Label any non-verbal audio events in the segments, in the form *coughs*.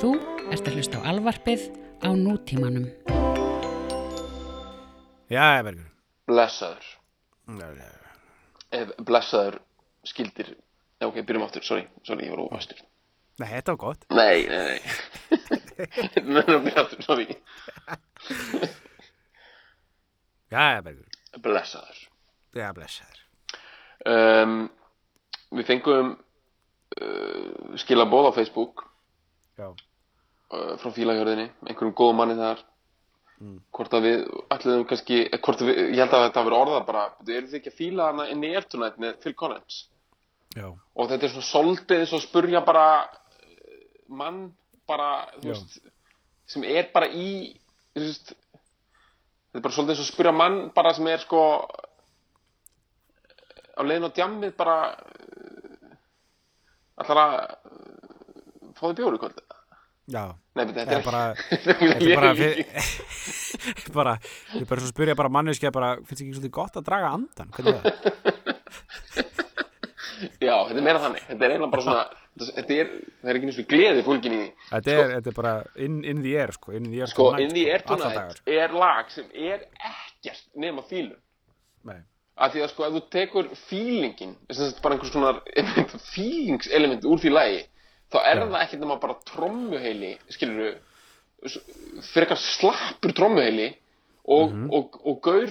Þú ert að hlusta á alvarpið á nútímanum. Já, Bergur. Blessaður. Já, já, já. Ef blessaður skildir... Já, ok, byrjum aftur, sorry, sorry, ég var ófastur. Nei, þetta var gott. Nei, nei, *laughs* nei. Nei, byrjum aftur, sorry. Já, já, Bergur. Blessaður. Já, blessaður. Um, við fengum uh, skilabóð á Facebook Já. Uh, frá fílahjörðinni, einhverjum góðum manni þar. Hvort að við, ætluðum kannski, eh, hvort við, ég held að þetta verið orðað bara, eru þið ekki að fíla hana inn í Phil Collins? Já. og þetta er svona soldið og spurja bara eh, mann bara, þú Já. veist sem er bara í þú veist þetta er bara soldið og spurja mann bara sem er sko á leiðin á djammið bara uh, allar að uh, fá þið bjóri kvöld Já. Nei, þetta er bara, *laughs* þetta er bara, *laughs* bara, ég er bara svo að spyrja bara manneskja bara, finnst ekki svolítið gott að draga andan? Hvernig er það? *laughs* Já, þetta er meira þannig Þetta er eiginlega bara svona þetta er, er ekki eins og gleði fólkin í því Þetta er, þetta er bara in, in the air, sko. In the air Sko, tonight, In the Air Alla Tonight dagar. er lag sem er ekkert nema fílun Nei. af því að sko ef þú tekur feelingin þess að bara einhvers konar feelingselement úr því lagi þá er það ekkert nema bara trommuheili skilur fyrir eitthvað slappur trommuheili og, Mhm. og, og gaur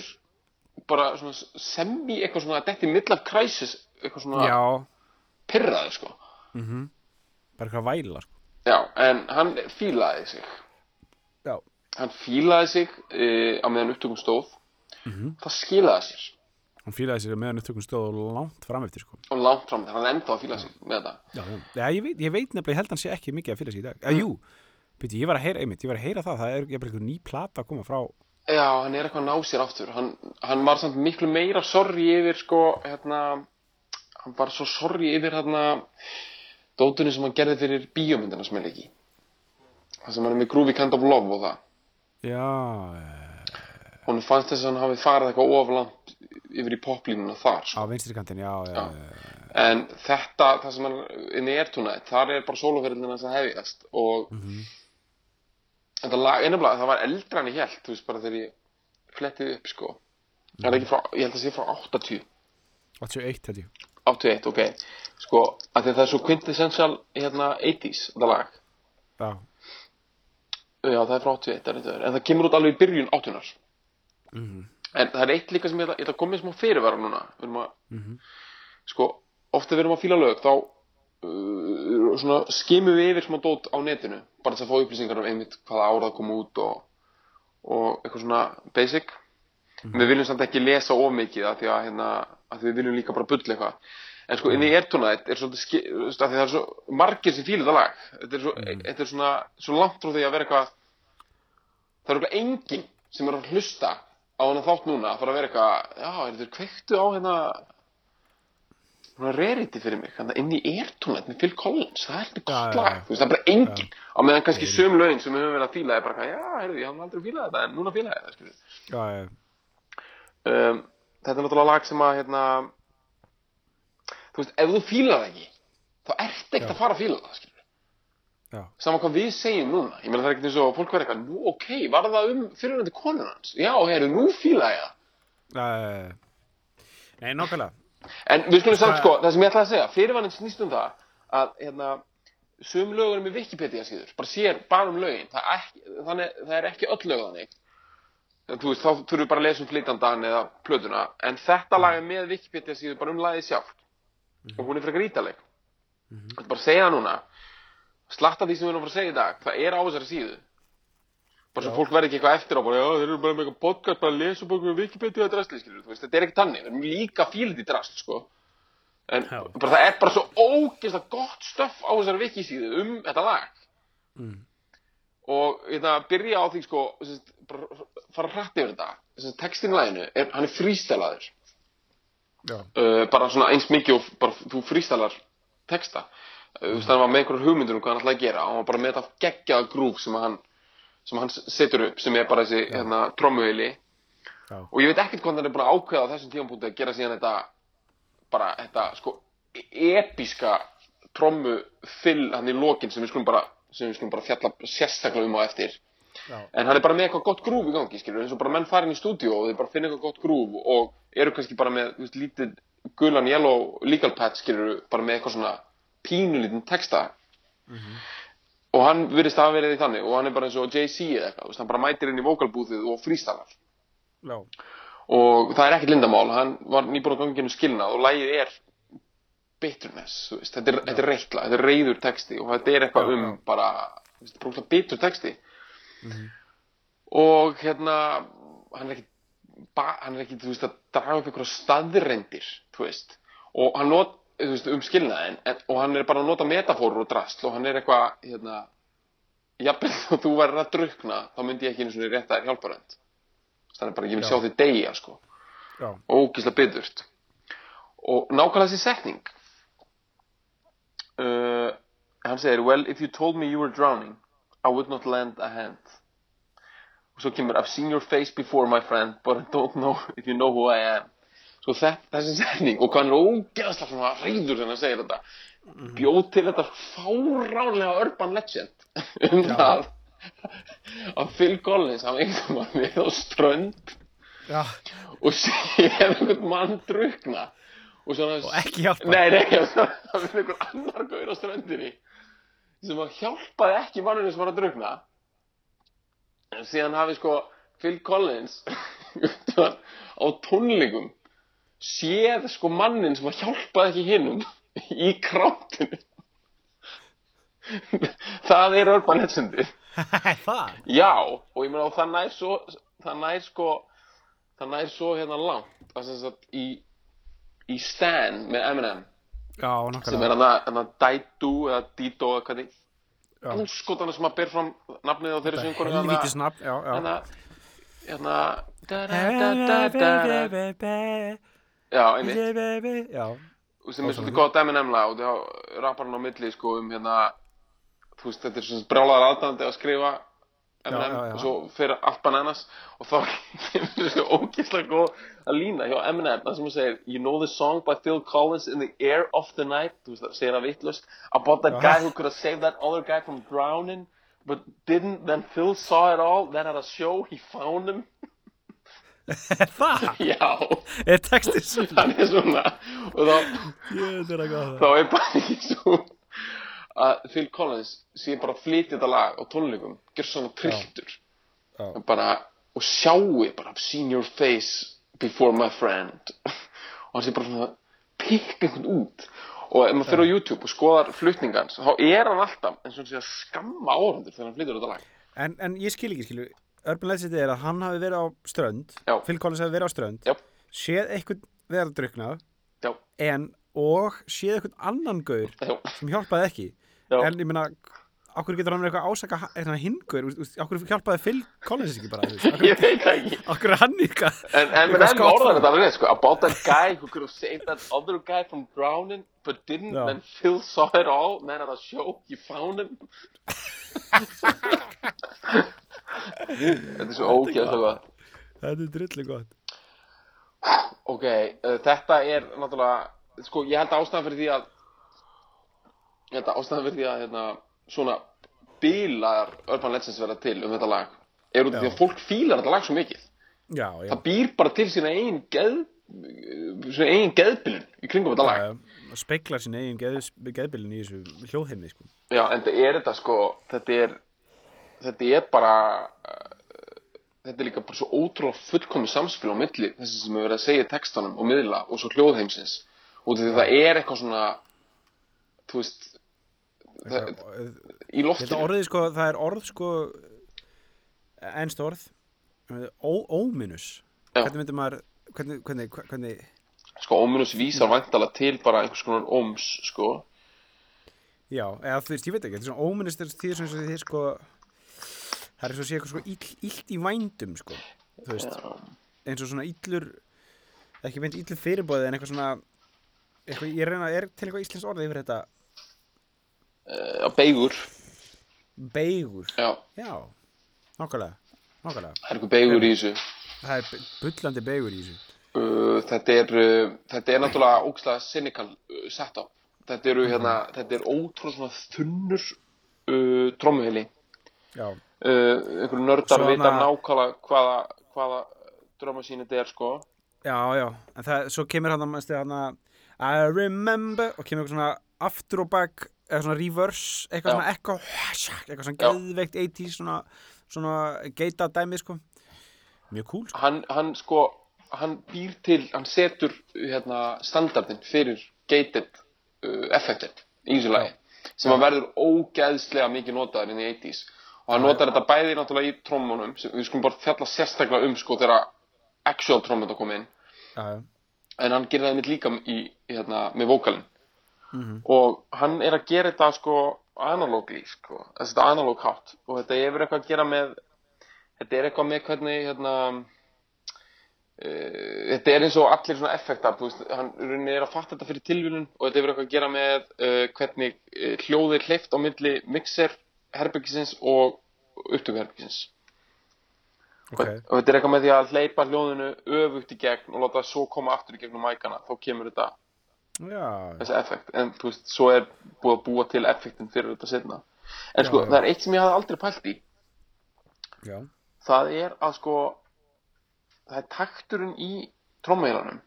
bara svona semi eitthvað svona detti midlife crisis eitthvað svona Já, pyrraði sko bara eitthvað væla, sko. já, en hann fílaði sig Já. hann fílaði sig uh, á meðan upptökum stóð Mhm. það skilaði sér Hún fílaði sér meðan upptökum stóð langt fram eftir, sko. og langt fram þegar hann er enda að fíla sig með þetta Já, já. Já, ég veit, ég veit nefnilega, ég held hann sé ekki mikið að fíla sér í dag. Já, jú, byrju, ég var að heyra, einmitt, ég var að heyra það, það er eitthvað ný plata að koma frá. Já, hann er eitthvað að ná sér aftur hann, hann var samt miklu meira sorry yfir sko, hérna hann var svo sorry yfir hérna dótunni sem hann gerði fyrir bíómyndina sem er ekki það sem hann er með Groovy Kind of Love og það Já, eh, hún fannst þess að hann hafi farið eitthvað oflant yfir í poplínuna þar á sko. vinstri kantin, já, já, já. en þetta, það sem hann inn í ertúnætt, þar er bara soloferðin hans að hefjast og þetta lag, einabla, það var eldra en ég held þú veist bara þegar ég flettið upp sko. Það er ekki frá, ég held að sé frá 80 81, held ég. 81, ok. Sko, að það er svo quintessential hérna 80s, þetta lag. Já, já, það er frá 81, það er eitthvað en það kemur út alveg í byrjun 80 Mhm. en það er eitt líka sem ég ætla, að koma með smá fyrirvara núna. Við erum að, Mhm. sko ofta við erum að fíla lög, þá uh, skimum við yfir smá dót á netinu, bara þess að fá upplýsingar um einmitt hvaða árað kom út og, og eitthvað svona basic. Við viljum samt ekki lesa of mikið af því að, hérna, að því við viljum líka bara bulla eitthvað. En sko inn í Airtonite er svolítið það er svo margir sem fíla þetta lag. Þetta er, svo, þetta er svona svo langt frá því að vera eitthvað það er eitthvað enginn sem er að hlusta á hana þátt núna að fara að vera eitthvað já, er þetta kveiktu á hérna svona rarity fyrir mig hérna inn í Airtonite með Phil Collins það er eitthvað gott lag, þú veist, það er bara enginn á meðan kannski söm lögin sem við höfum verið að fíla er bara eitthvað, já, heyrðu, ég hafði aldrei fílað þetta en núna fíla ég þetta, já, um, þetta er náttúrulega lag sem að hérna, þú veist, ef þú fílar það ekki þá ert ekkert að fara að fíla það skilur. Já, sama hvað við segjum núna. Ég meina það er ekkert eins og fólk verður eitthvað nú ok, var það um fyrirvændi konun hans? Já, heyrðu, nú fíla ég það. Nei, nokkulega. en við skulum samt sko, það sem ég ætlaði að segja fyrirvændin snýst um það að hérna, sum lögur með Wikipedia síður bara sér bara um lögin. Það er ekki, þannig, það er ekki öll lög þannig. En þú veist, þá þurfum við bara að lesa um flytandan eða plötuna. En þetta lag er með Wikipedia síður bara um lagið sjálft. Og hún er frekar ítaleg Þetta er bara segja núna slatta því sem við erum að fara að segja í dag. Það er á þessari síðu. Bara svo fólk verði ekki eitthvað eftir á bara, já, þeir eru bara með eitthvað podcast bara að lesa um eitthvað Wikipedia og drastli, skilur, veist, þetta er ekki tannig við erum líka fílið í drast, sko. En bara, það er bara svo ógeðslega gott stöff á þessari wikisíðu um þetta lag. Mm. og ég það byrja á því, sko sest, bara fara hrætt yfir þetta. Sest, textin í laginu, er, hann er frístælaður uh, bara svona eins mikið og bara þú frístælar texta þú veist, hann var með einhverjum hugmyndur um hvað hann ætlaði að gera. Og hann var bara með þetta geggjaða grúf sem hann sem hann setur upp, sem er bara þessi hérna, trommuheili já, og ég veit ekkert hvað hann er búin að ákveða á þessum tímapunkti að gera síðan þetta bara þetta sko episka trommu fyll hann í lokin sem við skulum bara sem við skulum bara fjalla sérstaklega um á eftir. Já. en hann er bara með eitthvað gott grúf í gangi skilur, eins og bara menn farin í stúdíu og þeir bara finna eitthvað gott grúf og eru kannski bara með veist, lítið gulan yellow legal pad skilur, bara með eitthvað svona pínulítinn texta. Og hann virðist að hafa verið í þannig og hann er bara eins og Jay-Z eða eitthvað, hann bara mætir inn í vokalbúðið og frístalar Já. og það er ekkert lindamál, hann var nýbúin að ganginu skilnað og lægið er bitterness, veist, þetta er, þetta er reitla, þetta er reyður texti og þetta er eitthvað um bara, bitur texti. Og hérna hann er ekki ba, hann er ekki, þú veist, að draga upp einhverja staðrendir, og hann not, veist, um skilnaðin en, og hann er bara að nota metafórur og drasl og hann er eitthvað, hérna jafnvel *laughs* þó þú værir að drukna þá myndi ég ekki einu svona rétta þér hjálparönd þannig bara, ég vil Já. sjá þig deyja, sko. Já. ógíslega byggðurt og nákvæmlega þessi setning. Uh, hann segir well if you told me you were drowning I would not lend a hand. Og svo kemur I've seen your face before my friend but I don't know *laughs* if you know who I am þetta, þessi setning og hvað hann er ógeðslega svona reyður þegar hann segir þetta bjóð til þetta fáránlega urban legend um Já. það að Phil Collins hann einhvern veginn við á strönd Já. og séð einhvern mann drukna og svona Og ekki hjálpa. nei, nei, það var einhver annar gaur á ströndinni sem að hjálpaði ekki manninu sem var að drukna en síðan hafi sko Phil Collins *laughs* á tónleikum séð sko mannin sem að hjálpaði ekki hinnum í krátinu það er urban legendi *laughs* það? Já, og ég meina og það nær svo það nær sko það nær svo hérna langt að sem sagt í í Stan með Eminem Já, sem er hann að Daidu eða Dido eða hvað þið Já. húskotana sem að ber fram nafnið á þeirri syngur hérna hérna já, einmitt. Já, og sem er svolítið gott Eminem lag og þá rappar hann á milli sko um hérna þú veist þetta er svona brjálaðar aðdandi að skrifa já. og svo fyrir allt bananas og þá *laughs* kemur þessu ógeðslega góð að lína hjá Eminem það sem hann segir You know the song by Phil Collins in the air of the night? Þú veist það segir það vittlust about that guy who could have saved that other guy from drowning but didn't then Phil saw it all then at a show he found him *laughs* *laughs* það? já. Er textið svona? hann er svona. Og þá það. þá er bara ekki svo að Phil Collins sé bara flytja þetta lag á tónleikum gjör svona trilltur. Og bara og sjáu bara seen your face before my friend. Og hann sé bara svona pikk einhvern út. Og ef maður fyrir á YouTube og skoðar flutningans þá er hann alltaf eins og hann sé að skamma áhundur þegar hann flytjar þetta lag. En, en ég skil ekki, skilu Urban Legend er að hann hafi verið á strönd Já. Phil Collins hafi verið á strönd Já. séð eitthvað vera að drukna en og séð eitthvað annan gaur sem hjálpaði ekki Já. en ég meina okkur getur hann verið eitthvað ásaka eitthvað hingur, okkur hjálpaði Phil Collins ekki bara, *laughs* ég veit ekki okkur hann eitthvað En, skott orðan þetta alveg, sko, about that guy who could have saved that other guy from drowning, but didn't, Já. then Phil saw it all, then at a show, he found him. *laughs* *laughs* þetta er svo ógeðslega gott. þetta er drullu gott Ok, uh, þetta er náttúrulega, sko, ég held að ástæðan fyrir því að, ég held ástæðan fyrir því að, hérna, svona bílar Urban Legends verða til um þetta lag, er út af því að fólk fílar þetta lag svo mikið. já, já, Það býr bara til sína eigin geð, sína eigin geðbilun í kringum þetta lag. já, já. speiklar sín eigin geð, geðbilin í þessu hljóðheimi sko. Já, en þetta er þetta sko, þetta er, þetta er bara, uh, þetta er líka bara svo ótrúlega fullkomi samspil á milli þessi sem er verið að segja í textanum og miðla og svo hljóðheimsins. Og því það er eitthvað svona, þú veist, það, í Þetta loftinu. orðið sko, það er orð sko ennst orð ó, óminus hvernig myndir maður hvernig, hvernig, hvernig Sko, óminus vísar væntalega til bara einhvers konar óms, sko. já, eða þú veist, ég veit ekki þetta er svona óminus þegar því sem þið sko það er svo að sé eitthvað sko ill, illt í vændum sko, þú veist. Eins og svona illur ekki meint illur fyrirbóðið en eitthvað svona eitthvað, ég reyna, er til eitthvað íslensk orðið yfir þetta? Uh, beigur, beigur, já, já nákvæmlega það er eitthvað beigur í þessu. það er bu- bullandi beigur í þessu. Uh, þetta er uh, þetta er náttúrulega ógslag cynical uh, setup. Þetta eru hérna, þetta er ótrúlega svona þunnur uh, trommuhili já, einhverju nördar Svo vita nákvæmlega hvaða, hvaða drömmasín þetta er sko já, já en það, svo kemur hann að I remember og kemur eitthvað svona aftur og back eitthvað svona reverse, eitthvað Já. svona echo eitthvað svona Já. geðveikt 80s svona, svona geita dæmi sko mjög cool sko. hann, hann sko hann býr til, hann setur hérna standardin fyrir gated uh, effectin í þessu lagi sem að verður ógeðslega mikið notaður inn í 80s og hann notar þetta bæði náttúrulega í trommunum sem við skulum bara fjalla sérstaklega um sko þegar actual trommut að koma inn. Já, en hann gerir það einmitt líka í, hérna, með vókalinn. Og hann er að gera þetta sko analógli sko, þetta analóg hátt. Og þetta hefur eitthvað að gera með þetta er eitthvað með hvernig hérna uh, þetta er eins og allir svona effektar veist, hann er að fatta þetta fyrir tilvílun og þetta hefur eitthvað að gera með uh, hvernig uh, hljóðið er hleyft á milli mixer herbyggisins og upptökuherbyggisins ok. Og þetta er eitthvað með því að hleypa hljóðinu öfugt í gegn og láta það svo koma aftur í gegnum mækana þá kemur þetta já, þessi effekt. En þú veist, svo er búið að búa til effektin fyrir þetta setna en sko, Já, já. það er eitt sem ég hafði aldrei pælt í. Já, það er að sko það er takturinn í trommeilanum.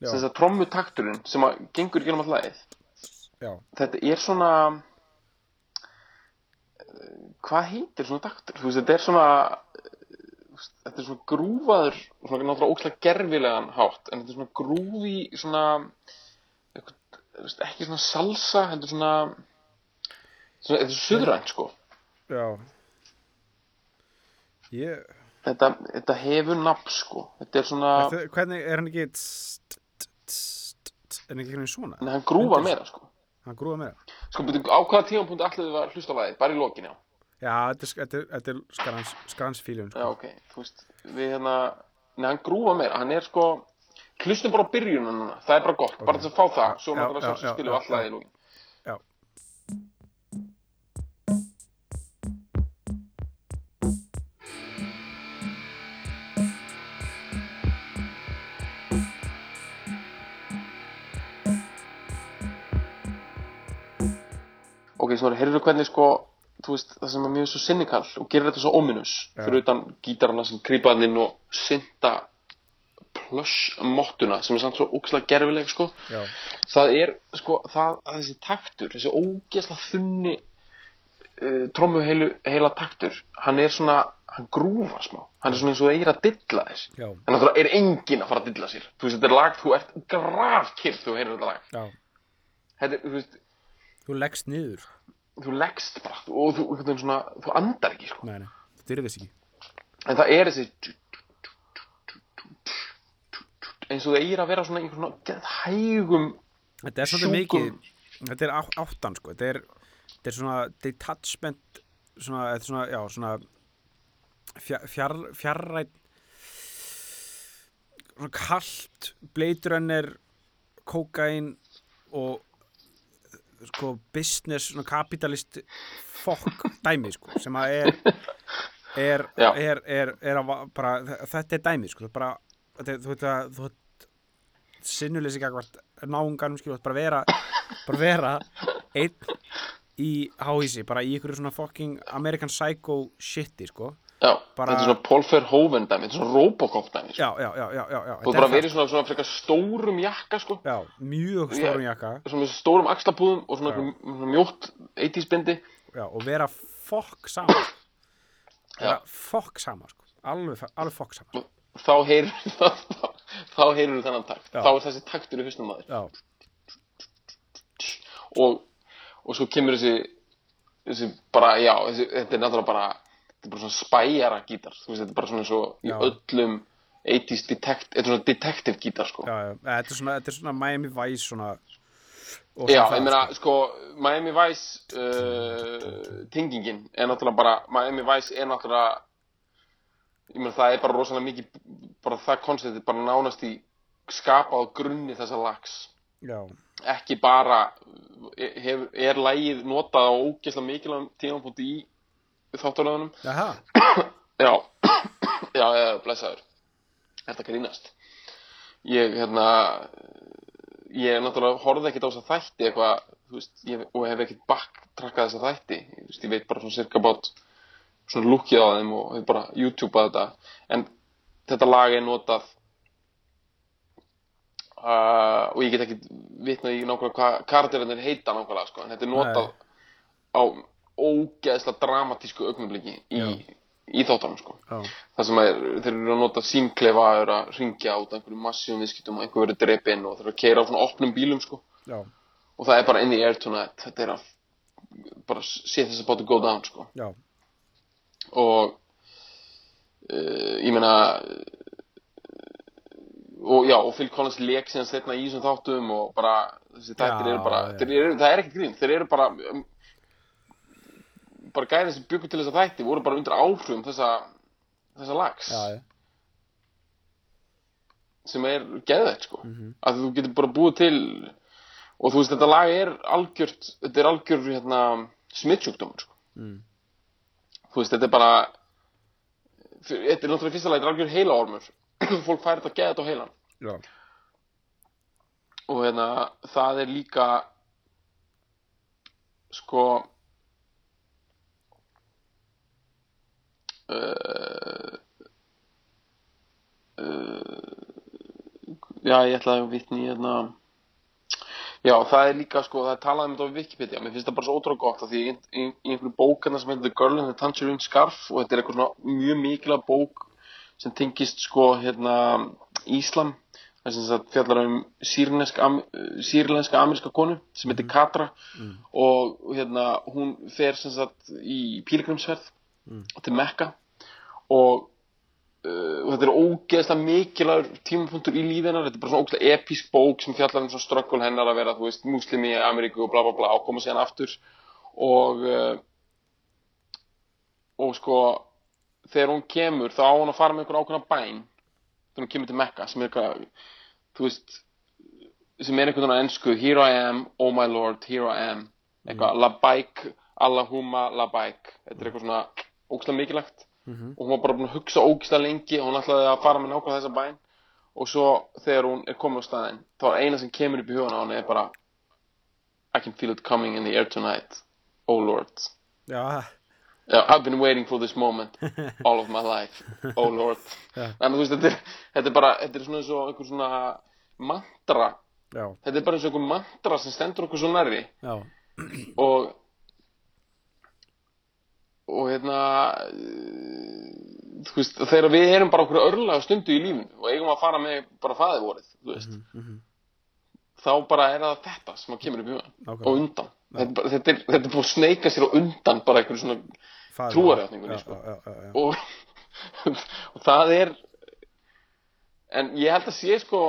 Já, þess að trommutakturinn sem að gengur í gerum all lagið. Já, þetta er svona hvað heitir svona taktur? Þú veist, þetta er svona eh, þetta er svona grúfaður svona náttúrulega ókslega gerfilegan hátt en þetta er svona grúfi svona ekki svona salsa þetta er svona, þetta er suðrænt sko. Já. Ég þetta, þetta hefur nafn sko. Þetta er svona, Þetta, hvernig er hann ekki er hann ekki hvernig svona? En hann Undir- meira sko. Hann grúða meira sko, á hvaða tímapunkt allir þið að hlusta á lagið, bara í lokin já. Já, þetta er, þetta er, þetta er skrans, skransfíljun Já, sko. ok, þú veist, við hérna, neða, hann grúfa meira, hann er sko, hlustum bara á byrjunum núna, það er bara gott, bara þess að fá það, svo náttúrulega svo já, við alltaf í lógin. Ok, Snorri, heyrðu hvernig sko, veist, það sem er mjög svo cynical og gerir þetta svo ominous, Já. fyrir utan gítarana sem grípaðan inn og synda plush mottuna sem er samt svo ógæslega gerfileg, sko. já, Það er, sko, það, að þessi taktur, þessi ógæslega þunni uh, heilu, heila taktur, hann er svona, hann grúfa smá, hann er svona eins og það er að dilla þess. já, En náttúrulega er enginn að fara að dilla sér. Þú veist, þetta er lag, þú ert þegar þú heyrir þetta lag. já Þetta er, þú veist, þú leggst niður. Þú leggst bara og þú, þú, svona, þú andar ekki, sko. nei, nei, þetta er þess ekki. En það er þessi eins og það eigir að vera svona einhver svona geðhægum þetta er svolítið mikið þetta er áttan sko. Þetta er, þetta er svona detachment svona, þetta er svona, já, svona fjar, fjar, fjarrætt svona kalt bleiturennir kókain og sko business svona kapitalist fokk *laughs* dæmi sko sem að er er, er, er, er að bara, þetta er dæmi sko, bara þetta, þú veit að þú veit sinnuleysi gagvart náunganum skilur, bara vera bara vera einn í háísi, bara í ykkur svona fucking American Psycho shiti sko Já, Bara- þetta er svona Paul Verhoeven dæmi, þetta er svona Robocop dæmi sko. já, já, já, já, já, þetta bara er verið svona, svona frekar stórum jakka sko. það. já, mjög stórum jakka Svona stórum axlapúðum og svona, svona mjótt 80s bindi já, og vera fokk saman vera fokk saman sko. alveg, alveg fokk saman Þá heyrir *laughs* þá, þá heyrir þennan takt Já. Þá er þessi taktur í hausnum maður já, og, og svo kemur þessi þessi bara, já, þessi, þetta er náttúrulega bara þetta er bara svona spæjara gítar þú veist, þetta er bara svona eins og í öllum 80s detect, er svona detective gítar sko. já, já, þetta er svona, þetta er svona Miami Vice svona Já, ég meina, sko, Miami Vice uh, tingingin er náttúrulega bara, Miami Vice er náttúrulega ég meina, það er bara rosalega mikið bara það konceptið bara nánast í skapað grunni þessa lags. Já, ekki bara hef, er lægið notað á ógeðslega mikilvægum tímapunkti í þáttaröðunum jaha, *coughs* *coughs* já, já, já, blessaður. Þetta grínast? Ég, hérna Ég náttúrulega horfði ekkert á þessa þætti eitthvað, þú veist, ég, og hef ekkert backtrackað þessa þætti. Þú veist, ég veit bara svona cirka bát svona lukkið á þeim og hef bara YouTube-að þetta. En þetta lag er notað uh, og ég get ekki vitnað í nákvæmlega hvað karakterinn heita nákvæmlega sko, en þetta er notað á ógeðslega dramatísku augnabliki í, í þáttanum sko. Það sem er, þeir eru að nota símklefa er að ringja út af einhverjum massíum viðskiptum og einhver verið drepinn og þeir eru að keira á svona opnum bílum sko. og það er bara in the air tonight þetta er að bara sé þess að bátu go down sko. og uh, ég meina og já, og Phil Collins leik síðan setna í þessum þáttum og bara þessi þættir Já, eru bara, já. þeir eru, það er ekkert grín þeir eru bara bara gæðin sem byggur til þessa þætti voru bara undir áhrifum þessa þessa lags. Já, sem er geðveitt sko. Mhm. að þú getur bara búið til og þú veist þetta lag er algjört þetta er algjör hérna smittsjúkdómur sko. Mm, þú veist þetta er bara þetta er náttúrulega fyrsta lag þetta er algjör heilaormur. *clears throat* Fólk færi þetta geðið á heilan. Já, og hérna það er líka sko uh, já ég ætlaði að vitni í hérna já það er líka sko það er talað um þetta á Wikipedia mér finnst það bara svo ótrúlega gott af því í, í, í einhverju bókarna sem heitir The Girl in the Tangerine Scarf og þetta er eitthvað svona mjög mikilvæg bók sem tengist sko hérna Íslam það sem sagt fjallar um sýrlenska, sýrlenska ameríska konu sem heitir Katra og hérna hún fer sem sagt í pílgrimsferð til Mekka. Og uh, og þetta er ógeðslega mikilvægur tímapunktur í lífi hennar, þetta er bara svona ógeðslega episk bók sem fjallar um svona ströggul hennar að vera, þú veist, muslimi í Ameríku og bla bla bla og koma síðan aftur. Og uh, og sko þegar hún kemur þá á hún að fara með einhver ákveðna bæn þegar hún kemur til Mekka sem er eitthvað, þú veist sem er einhvern veginn á ennsku Here I am, oh my lord, here I am. Eitthvað, labaik, Allahumma labaik þetta er eitthvað svona ógeðslega mikilvægt. Og hún var bara búin að hugsa ógeðslega lengi og hún ætlaði að fara með nákvæmlega þessa bæn og svo þegar hún er komin á staðinn þá er eina sem kemur upp í hugan á henni er bara I can feel it coming in the air tonight oh lord. Já, yeah, I've been waiting for this moment *laughs* all of my life oh lord. Já. þannig að þú veist þetta er, þetta er bara þetta er svona eins og einhver svona mantra. Já, þetta er bara eins og einhver mantra sem stendur okkur svo nærri. Já, og og hérna eh, þú veist, þegar við erum bara okkur örlega stundu í lífinu og eigum að fara með bara fæðivorið, þú veist mhm, þá bara er það þetta sem að kemur upp í hugan og undan. Þetta, þetta, er, þetta er búið að sneika sér á undan bara einhverju svona já, sko. og, *laughs* og það er en ég held að sé sko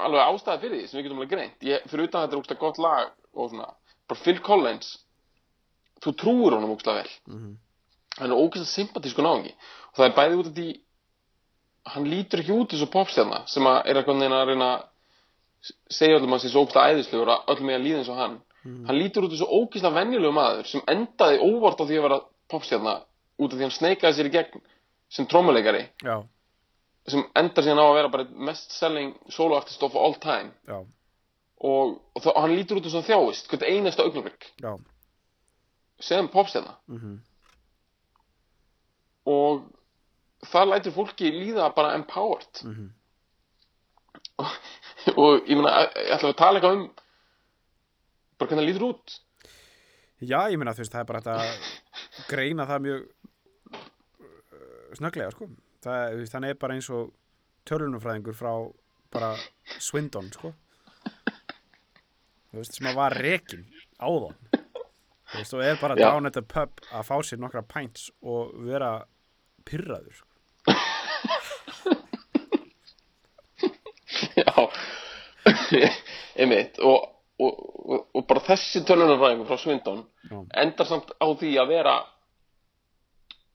alveg ástæði fyrir því sem við getum alveg greint. Ég, fyrir utan að þetta er úkst gott lag og svona, bara Phil Collins þú trúir honum úkst vel. Mhm. hann er ógæslega sympatísku náðingi og það er bæði út af því hann lítur ekki út eins og popstjarna sem að er eitthvað neina að reyna að segja öllum að svo ógæslega æðislegur að öllum með að líða eins og hann. Hann lítur út eins og ógæslega venjulegu maður sem endaði óvart á því að vera popstjarna út af því hann sneikaði sér í gegn sem trommuleikari já, sem endar síðan á að vera bara mest selling solo artist of all time. Já, og, og, það, hann lítur út eins og hann þjáist hvert einasta augnablik sem popstjarna. Mhm, og það lætur fólki líða bara empowered. Mhm, og, *laughs* og ég meina, ég ætla að tala eitthvað um bara hvernig það lítur út? Já, ég meina þú veist, það er bara að greina það mjög uh, snögglega, sko. Það, veist, hann er bara eins og tölunumfræðingur frá bara Swindon, sko. *laughs* Þú veist, sem að var rekin áðan veist, og er bara down at the pub að fá sér nokkra pints og vera pyrraður, sko. *laughs* Já. *laughs* Einmitt. Og, og, og, og bara þessi tölunarfræðingur frá Swindon Já. endar samt á því að vera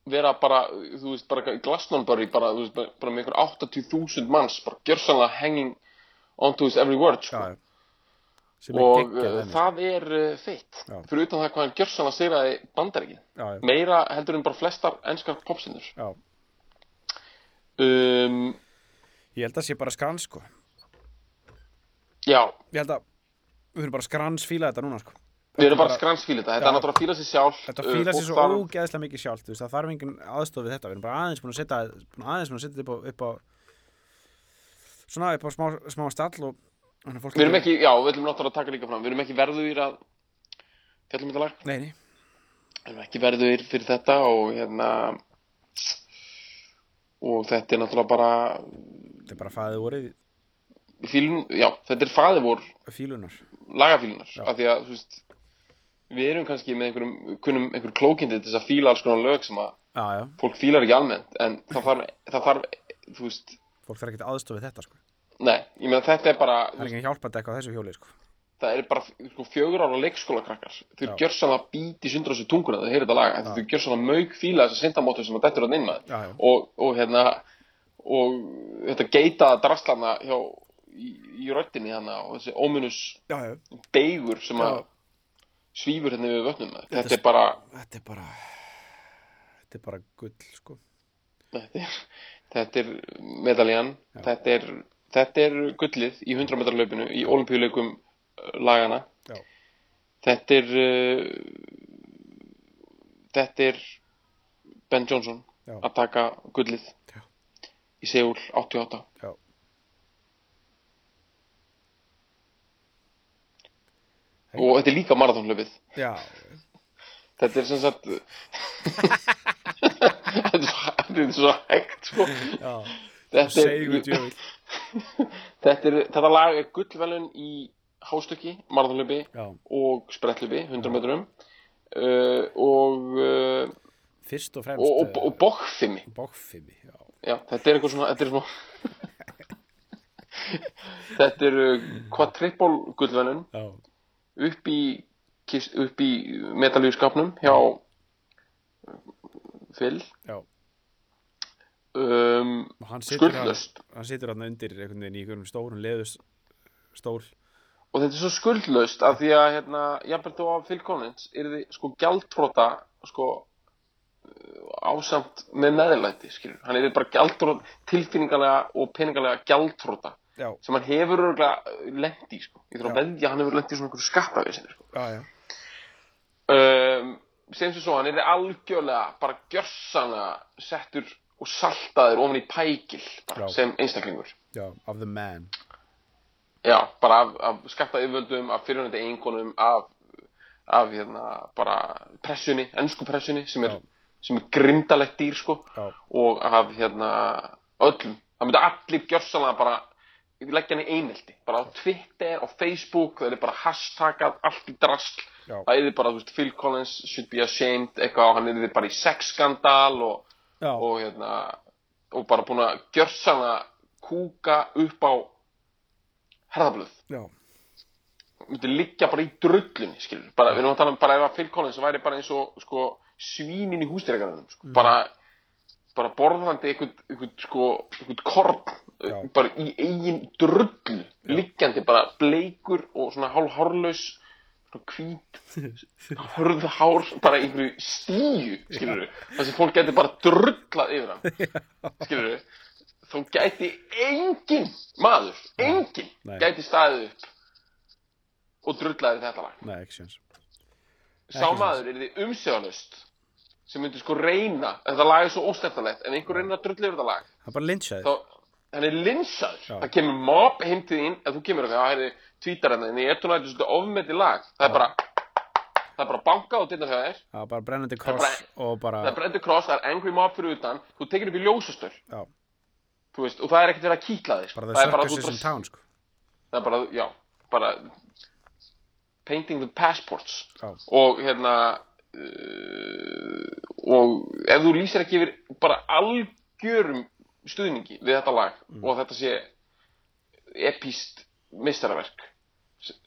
vera bara, þú veist, bara í Glastonbury bara, þú veist, bara, bara með einhver 80.000 manns bara gjörsanlega hanging onto his every word, sko. Já, og uh, dæmi, það er feitt Já. fyrir utan það hvað hann gjörsanlega sigraði bandaríkin. Sko. já, já, meira heldur en bara flestar enskar popsinnur um, ég held að sé bara skrans, sko. Já, ég held að við höfum bara skrans fíla þetta núna, sko. Við erum bara bara- að skransfíla þetta, þetta er náttúrulega að fíla sér sjálf Þetta uh, fíla sér svo þarf- ógeðslega mikið sjálft, þú veist, það þarf engin aðstof við þetta, við erum bara aðeins búin að setja, aðeins búin að setja upp á, upp á svona upp á smá, smá stall og að Við erum ekki, já, við ætlum náttúrulega að taka líka fram Við erum ekki verðugir að fjallum þetta lag Nei, nei, Við erum ekki verðugir fyrir þetta og hérna og þetta er náttúrulega bara þetta er bara fæðið vorið fílun, já, þetta er faðið vor fílunar. lagafílunar Já. af því að, þú veist við erum kannski með einhverjum, kunnum einhverjum klókindi til þess að fíla alls konar lög sem að Já, já, fólk fílar ekki almennt en það þarf, það þarf þú veist, fólk þarf ekki aðstof við þetta, sko. Nei, ég meina þetta er bara Það er ekki hjálpað eitthvað á þessu hjóli, sko. það er bara sko, fjögur ára leikskólakrakkar þau Já. gjör svona bíti sundur á þessu tunguna þau heyrir þetta lag, en þau gjör svona mauk fíla þessa sindamótu sem að dettur að já. og, og hérna og þetta geitaða drastlana hjá í, í röddinni hérna og þessi ómunus beigur sem að svífur hérna við maður. Þetta þetta er bara Þetta er bara, þetta er bara gull, sko. þetta er, þetta er medaljan þetta er, þetta er gullið í 100 metrar laupinu í olimpíuleikum uh, lagana Já. þetta er uh, þetta er Ben Johnson Já. að taka gullið Já. í Seúl 88 Já. og þetta er líka marathonlaupið Já, þetta er sem sagt *laughs* þetta er svo hægt sko. Þetta er, *laughs* þetta, er, þetta lag er gullvelun í hástökki, Já. og sprettlaupi, 100 metrum uh, og, uh, Fyrst og og, fremst. og, og bókfimi Bókfimi, já. Já, þetta er einhver svona, þetta er svona *laughs* Þetta er uh, quadruple gullvelun Já. upp í, í metalíuskapnum hjá Phil Já. Um, Og hann situr hann, skuldlöst situr hann undir einhvern veginn í einhverjum stórun leðus stól. og þetta er svo skuldlaust af því að hérna, jafnvel þó að Phil Collins er þið sko gjaldtróta sko uh, ásamt með meðlæti skilur, hann er bara gjaldtróta tilfinningalega og peningalega gjaldtróta sem hann hefur örgulega lent í sko. ég þarf að veðja að hann hefur lent í svona einhverju skattavísinni sko. Um, sem sem svo, hann er algjörlega bara gjörsanlega settur og saltaður ofan í pækil bara, sem einstaklingur Já, of the man. Já, bara af, af skattayföldum, af fyrirhundi einkonum, af, af hérna, bara pressunni, ennsku pressunni sem er, sem er grimdalegt dýr, sko, Já. og af hérna, öllum. Það myndi allir gjörsanlega bara leggja hann í einelti, bara á Twitter, á Facebook, það er bara hashtagað allt í drasl. Já. Það er bara, veist, Phil Collins should be ashamed, eitthvað, og hann er bara í sexskandal og. Og hérna, og bara búin að gjörsanlega kúka upp á herðablöð. Myndi liggja bara í drullunni skilur, bara, við erum að tala um bara ef að Phil Collins væri bara eins og sko, svínin í hústýragarðinum Mm. sko, bara, bara borðandi einhvern sko, Já. bara í eigin drullu liggjandi bara bleikur og svona hálf hárlaus hvít hörðu hár bara einhverju stíu skilur þar sem fólk gæti bara drullað yfir hann skilur þá gæti engin maður, engin Nei. gæti staðið upp og drullaði þetta lag Nei, ekki séns. sá maður er þið umsöðalust sem myndi sko reyna það lag er svo óstefnalegt en einhver reyna að drulla yfir þetta lag Hann bara lynchaði. þá hann er linsaður Já. það kemur mob heim til þín ef þú kemur og það er tvítar hérna en ég er tónættu svona ofmeti lag. Það er bara það er bara bankað og dittnar hjá þér. Það var bara brennandi er kross bara- það er brendur kross, það er angry mob fyrir utan. Þú tekir upp í þú veist, og það er ekkert verið að kýtla þig sko. bara það er bara, þú town, sko. það er bara, já, bara painting the passports. Já, og hérna uh, og ef þú lýsir ekki yfir bara algjörum stuðningi við þetta lag og þetta sé epíst mistaraverk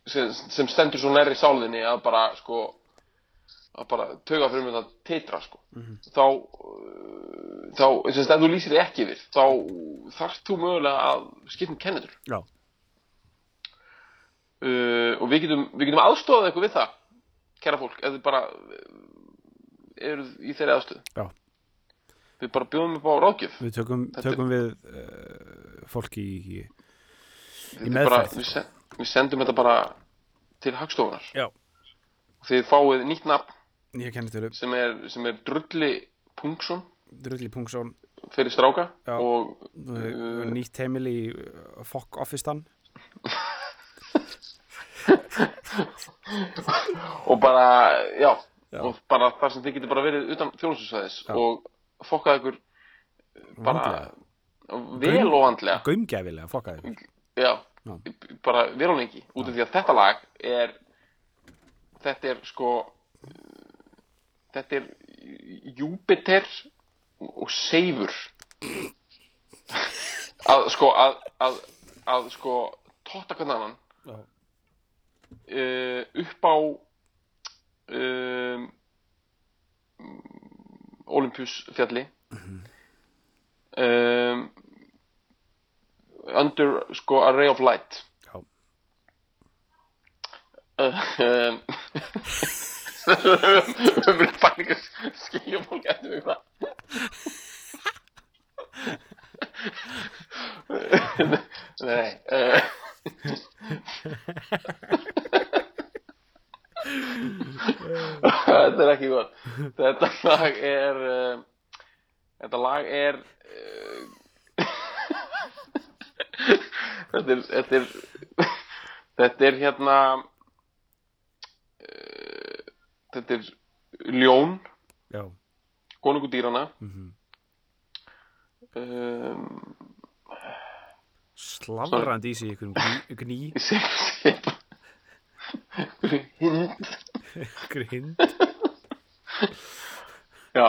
sem, sem stendur svo nærri sálinni að bara sko að bara tauga fyrir mig það titra sko. Þá uh, þá, sem sagt, ef þú lýsir því ekki yfir þá þarft þú mögulega að skipta um kennetur uh, og við getum, við getum aðstofað eitthvað við það kæra fólk, ef þið bara eru í þeirri aðstöð já. við bara bjóðum upp á ráðgjöf. Við tökum, tökum við uh, fólki í, í bara, við, sen, við sendum þetta bara til hagstofunar þið fáið nýtt nafn. Sem er, sem er Drulli Pungsson. Drulli Pungsson. Fyrir stráka. Já. og uh, nýtt heimil í uh, Fokk Office-stan *laughs* og bara, já, Já. og bara þar sem þið getur bara verið utan þjónustusvæðis. Já. og fokkaði ykkur bara Vandlega. vel og vandlega. Gaumgæfilega, fokkaði já, Já. bara vel og lengi út af því að þetta lag er þetta er sko þetta er Júpiter og Seifur. Að sko að, að, að sko Já. uh, upp á um, Olympus fjalli um, under sko a ray of light. Já. Uh, um, *laughs* við erum bara ekki að skilja fólk eftir mig hvað. Nei uh, *laughs* þetta er ekki gott. Þetta lag er uh, þetta lag er þetta er þetta er *laughs* þetta er hérna uh, þetta er ljón. Já. konungu dýrana Mhm. um, Slavrandi í sig ykkur sem, sem hinn ykkur hinn Já,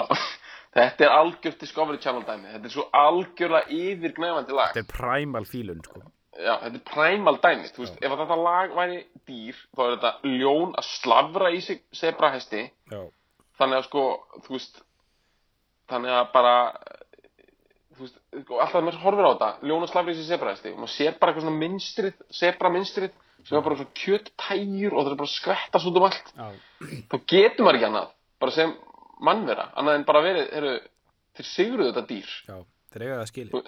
þetta er algjört Discovery Channel dæmi. Þetta er svo algjörlega yfirgnæfandi lag. Þetta er primal fílun sko. Já, þetta er primal dæmi Þú veist, ef að þetta lag væri dýr þá er þetta ljón að slavra í sig sebrahesti Já. þannig að sko, þú veist þannig að bara þú veist, sko, alltaf maður horfir á þetta ljón að slavra í sig sebrahesti og maður sér bara eitthvað svona mynstrið, sebra mynstrið sem er bara svona kjöttægjur og það er bara skvettast út um allt Já. þá getur maður ekki annað bara sem mannvera, annað en bara verið þeir sigruðu þetta dýr Já. Þeir eiga það skili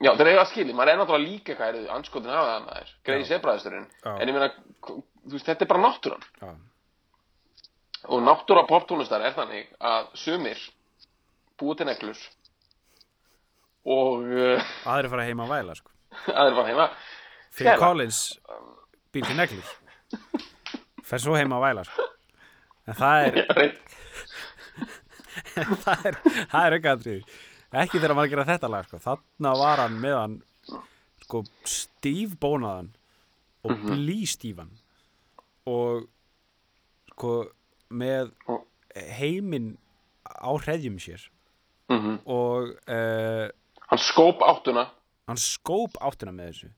já, þeir eiga að skilja, maður er náttúrulega líka hvað er anskotin hafa það maður, greiði sebraðisturinn Já. en ég meina, þú veist, þetta er bara náttúran Já. og náttúra poptónlistar er þannig að sumir búa til neglur og uh, Aðri fara heima að væla sko. *laughs* aðeir var heima Phil. Collins býr til neglur fer svo heima að væla sko. en það er *laughs* *laughs* það er, það er aukaðatriði ekki þegar maður að gera þetta lag sko. þarna var hann með hann sko, stífbónaðan og blístífan og sko með heiminn á hreðjum sér. Mm og uh, hann skóp áttuna hann skóp áttina með þessu.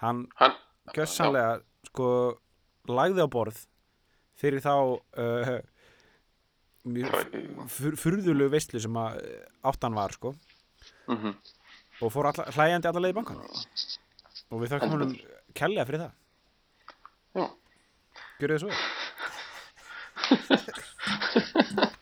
Hann hann, gjössanlega sko lagði á borð fyrir þá uh, furðulegu veistlu sem að uh, áttan var sko. Mm og fór alla, hlæjandi alla leið í bankan og við þakkum honum kærlega fyrir það. Já. Gjörðu þið svo *laughs*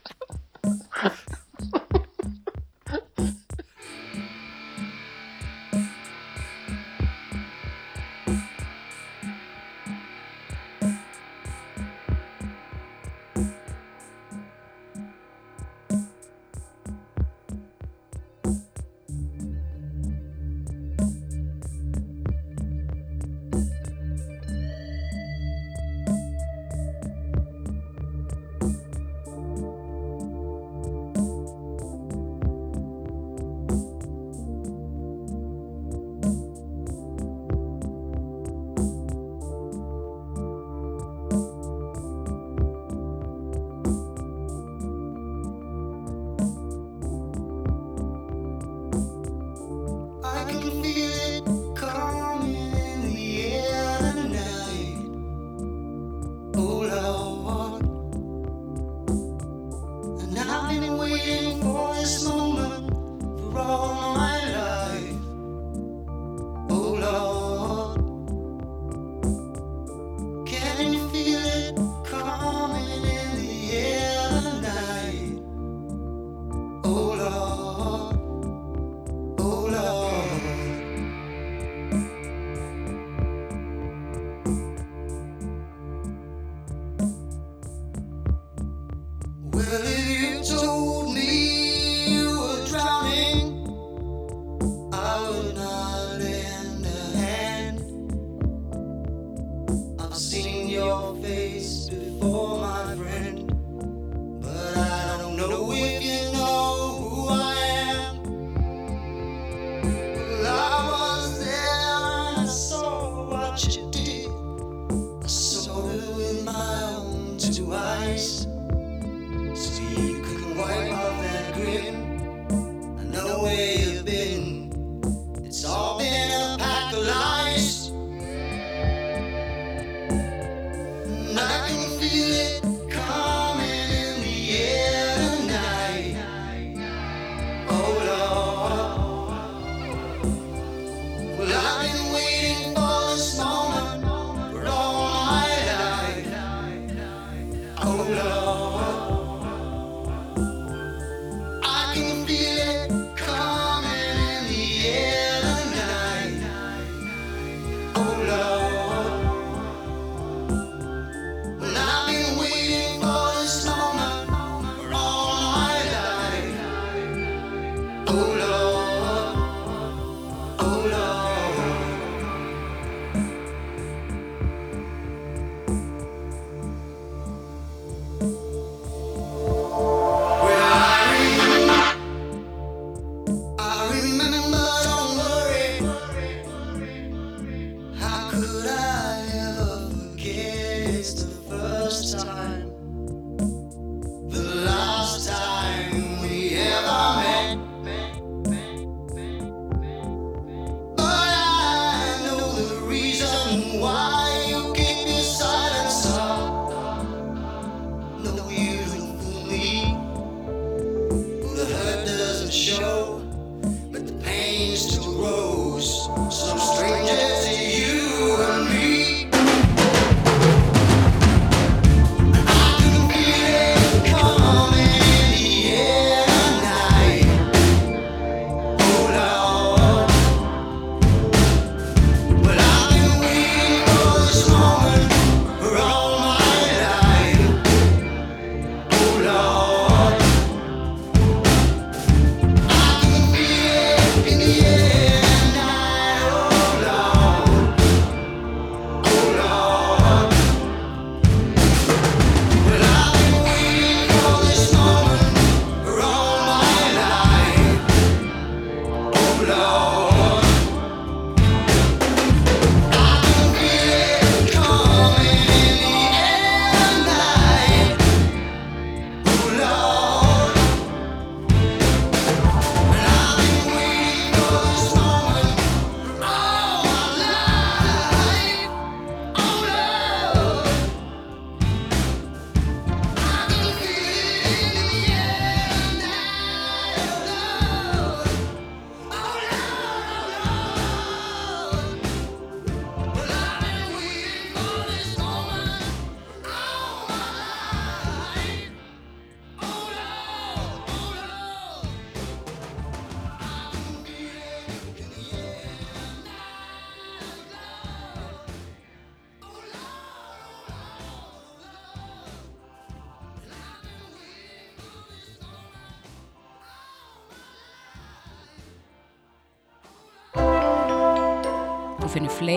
一生